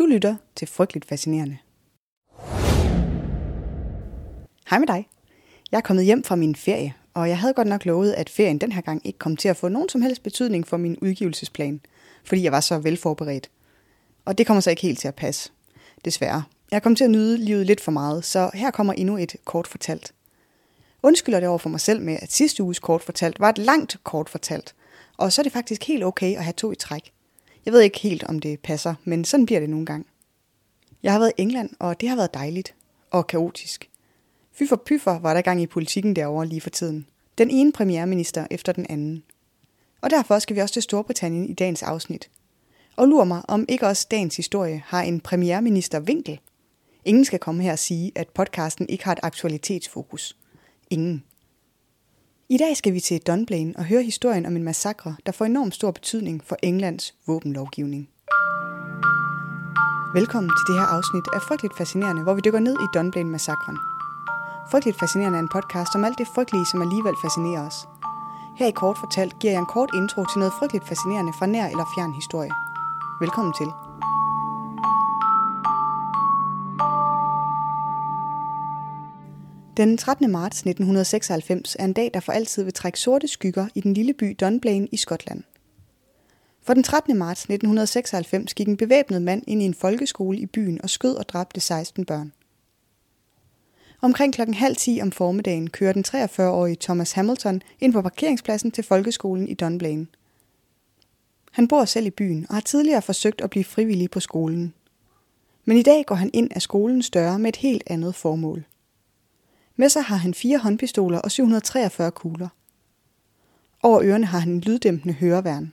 Du lytter til Frygteligt Fascinerende. Hej med dig. Jeg er kommet hjem fra min ferie, og jeg havde godt nok lovet, at ferien den her gang ikke kom til at få nogen som helst betydning for min udgivelsesplan, fordi jeg var så velforberedt. Og det kommer så ikke helt til at passe. Desværre. Jeg kom til at nyde livet lidt for meget, så her kommer endnu et kort fortalt. Undskylder det over for mig selv med, at sidste uges kort fortalt var et langt kort fortalt, og så er det faktisk helt okay at have to i træk. Jeg ved ikke helt, om det passer, men sådan bliver det nogle gange. Jeg har været i England, og det har været dejligt og kaotisk. Fy for pyffer var der gang i politikken derovre lige for tiden. Den ene premierminister efter den anden. Og derfor skal vi også til Storbritannien i dagens afsnit. Og lur mig, om ikke også dagens historie har en premierminister vinkel. Ingen skal komme her og sige, at podcasten ikke har et aktualitetsfokus. Ingen. I dag skal vi til Dunblane og høre historien om en massakre, der får enormt stor betydning for Englands våbenlovgivning. Velkommen til det her afsnit af Frygteligt Fascinerende, hvor vi dykker ned i Dunblane-massakren. Frygteligt Fascinerende er en podcast om alt det frygtelige, som alligevel fascinerer os. Her i Kort Fortalt giver jeg en kort intro til noget frygteligt fascinerende fra nær eller fjern historie. Velkommen til. Den 13. marts 1996 er en dag, der for altid vil trække sorte skygger i den lille by Dunblane i Skotland. For den 13. marts 1996 gik en bevæbnet mand ind i en folkeskole i byen og skød og dræbte 16 børn. Omkring klokken halv 10 om formiddagen kører den 43-årige Thomas Hamilton ind på parkeringspladsen til folkeskolen i Dunblane. Han bor selv i byen og har tidligere forsøgt at blive frivillig på skolen. Men i dag går han ind af skolens døre med et helt andet formål. Med sig har han fire håndpistoler og 743 kugler. Over ørerne har han en lyddæmpende høreværn.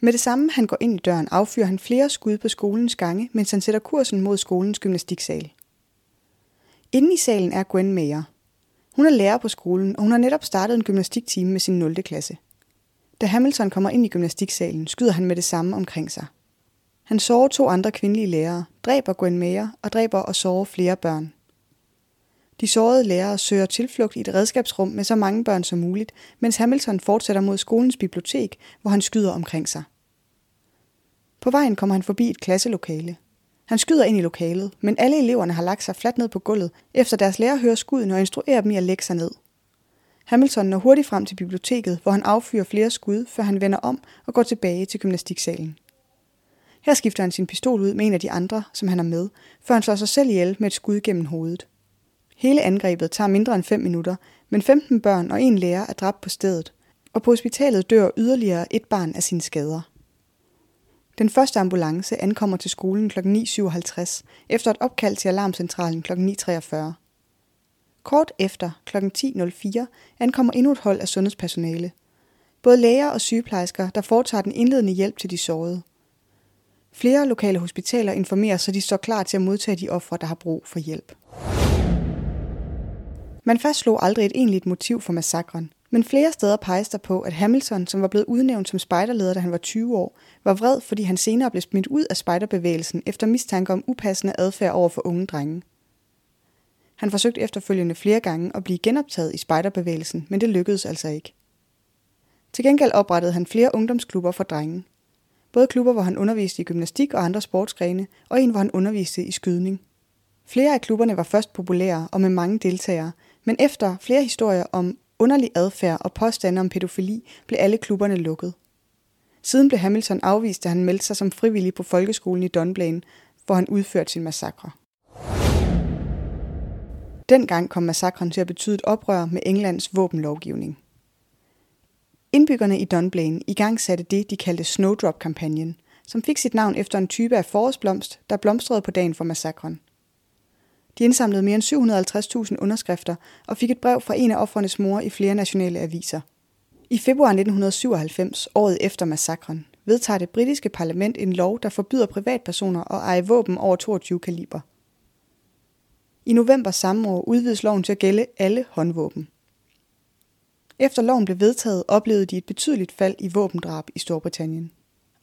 Med det samme han går ind i døren, affyrer han flere skud på skolens gange, mens han sætter kursen mod skolens gymnastiksal. Inde i salen er Gwen Mayer. Hun er lærer på skolen, og hun har netop startet en gymnastiktime med sin 0. klasse. Da Hamilton kommer ind i gymnastiksalen, skyder han med det samme omkring sig. Han sårer to andre kvindelige lærere, dræber Gwen Mayer og dræber og sårer flere børn. De sårede lærere søger tilflugt i et redskabsrum med så mange børn som muligt, mens Hamilton fortsætter mod skolens bibliotek, hvor han skyder omkring sig. På vejen kommer han forbi et klasselokale. Han skyder ind i lokalet, men alle eleverne har lagt sig fladt ned på gulvet, efter deres lærer hører skuden og instruerer dem i at lægge sig ned. Hamilton når hurtigt frem til biblioteket, hvor han affyrer flere skud, før han vender om og går tilbage til gymnastiksalen. Her skifter han sin pistol ud med en af de andre, som han er med, før han slår sig selv ihjel med et skud gennem hovedet. Hele angrebet tager mindre end 5 minutter, men 15 børn og en lærer er dræbt på stedet, og på hospitalet dør yderligere et barn af sine skader. Den første ambulance ankommer til skolen kl. 9.57 efter et opkald til alarmcentralen kl. 9.43. Kort efter kl. 10.04 ankommer endnu et hold af sundhedspersonale. Både læger og sygeplejersker, der foretager den indledende hjælp til de sårede. Flere lokale hospitaler informerer, så de står klar til at modtage de ofre, der har brug for hjælp. Man fastslog aldrig et egentligt motiv for massakren, men flere steder peges der på, at Hamilton, som var blevet udnævnt som spejderleder, da han var 20 år, var vred, fordi han senere blev smidt ud af spejderbevægelsen efter mistanke om upassende adfærd over for unge drenge. Han forsøgte efterfølgende flere gange at blive genoptaget i spejderbevægelsen, men det lykkedes altså ikke. Til gengæld oprettede han flere ungdomsklubber for drenge. Både klubber, hvor han underviste i gymnastik og andre sportsgrene, og en, hvor han underviste i skydning. Flere af klubberne var først populære og med mange deltagere, men efter flere historier om underlig adfærd og påstande om pædofili, blev alle klubberne lukket. Siden blev Hamilton afvist, da han meldte sig som frivillig på folkeskolen i Dunblane, hvor han udførte sin massakre. Dengang kom massakren til at betyde et oprør med Englands våbenlovgivning. Indbyggerne i Dunblane i gang satte det, de kaldte Snowdrop-kampagnen, som fik sit navn efter en type af forårsblomst, der blomstrede på dagen for massakren. De indsamlede mere end 750.000 underskrifter og fik et brev fra en af offrenes mor i flere nationale aviser. I februar 1997, året efter massakren, vedtager det britiske parlament en lov, der forbyder privatpersoner at eje våben over 22 kaliber. I november samme år udvides loven til at gælde alle håndvåben. Efter loven blev vedtaget, oplevede de et betydeligt fald i våbendrab i Storbritannien.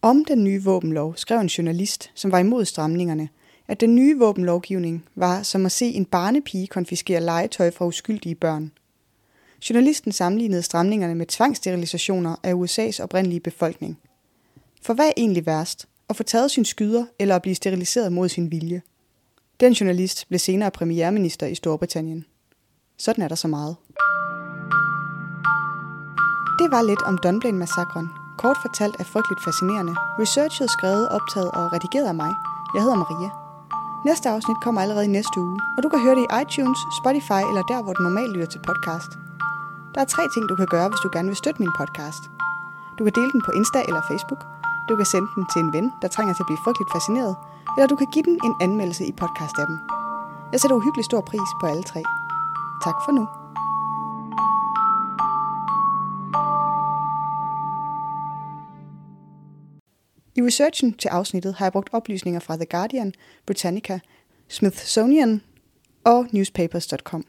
Om den nye våbenlov skrev en journalist, som var imod stramningerne, at den nye våbenlovgivning var som at se en barnepige konfiskere legetøj fra uskyldige børn. Journalisten sammenlignede stramningerne med tvangssterilisationer af USA's oprindelige befolkning. For hvad er egentlig værst? at få taget sin skyder eller at blive steriliseret mod sin vilje. Den journalist blev senere premierminister i Storbritannien. Sådan er der så meget. Det var lidt om Dunblane-massakren. Kort fortalt er frygteligt fascinerende. Researchet skrevet, optaget og redigeret af mig. Jeg hedder Maria. Næste afsnit kommer allerede i næste uge, og du kan høre det i iTunes, Spotify eller der, hvor du normalt lytter til podcast. Der er tre ting, du kan gøre, hvis du gerne vil støtte min podcast. Du kan dele den på Insta eller Facebook. Du kan sende den til en ven, der trænger til at blive frygteligt fascineret. Eller du kan give den en anmeldelse i podcast-appen. Jeg sætter uhyggelig stor pris på alle tre. Tak for nu. I researchen til afsnittet har jeg brugt oplysninger fra The Guardian, Britannica, Smithsonian og newspapers.com.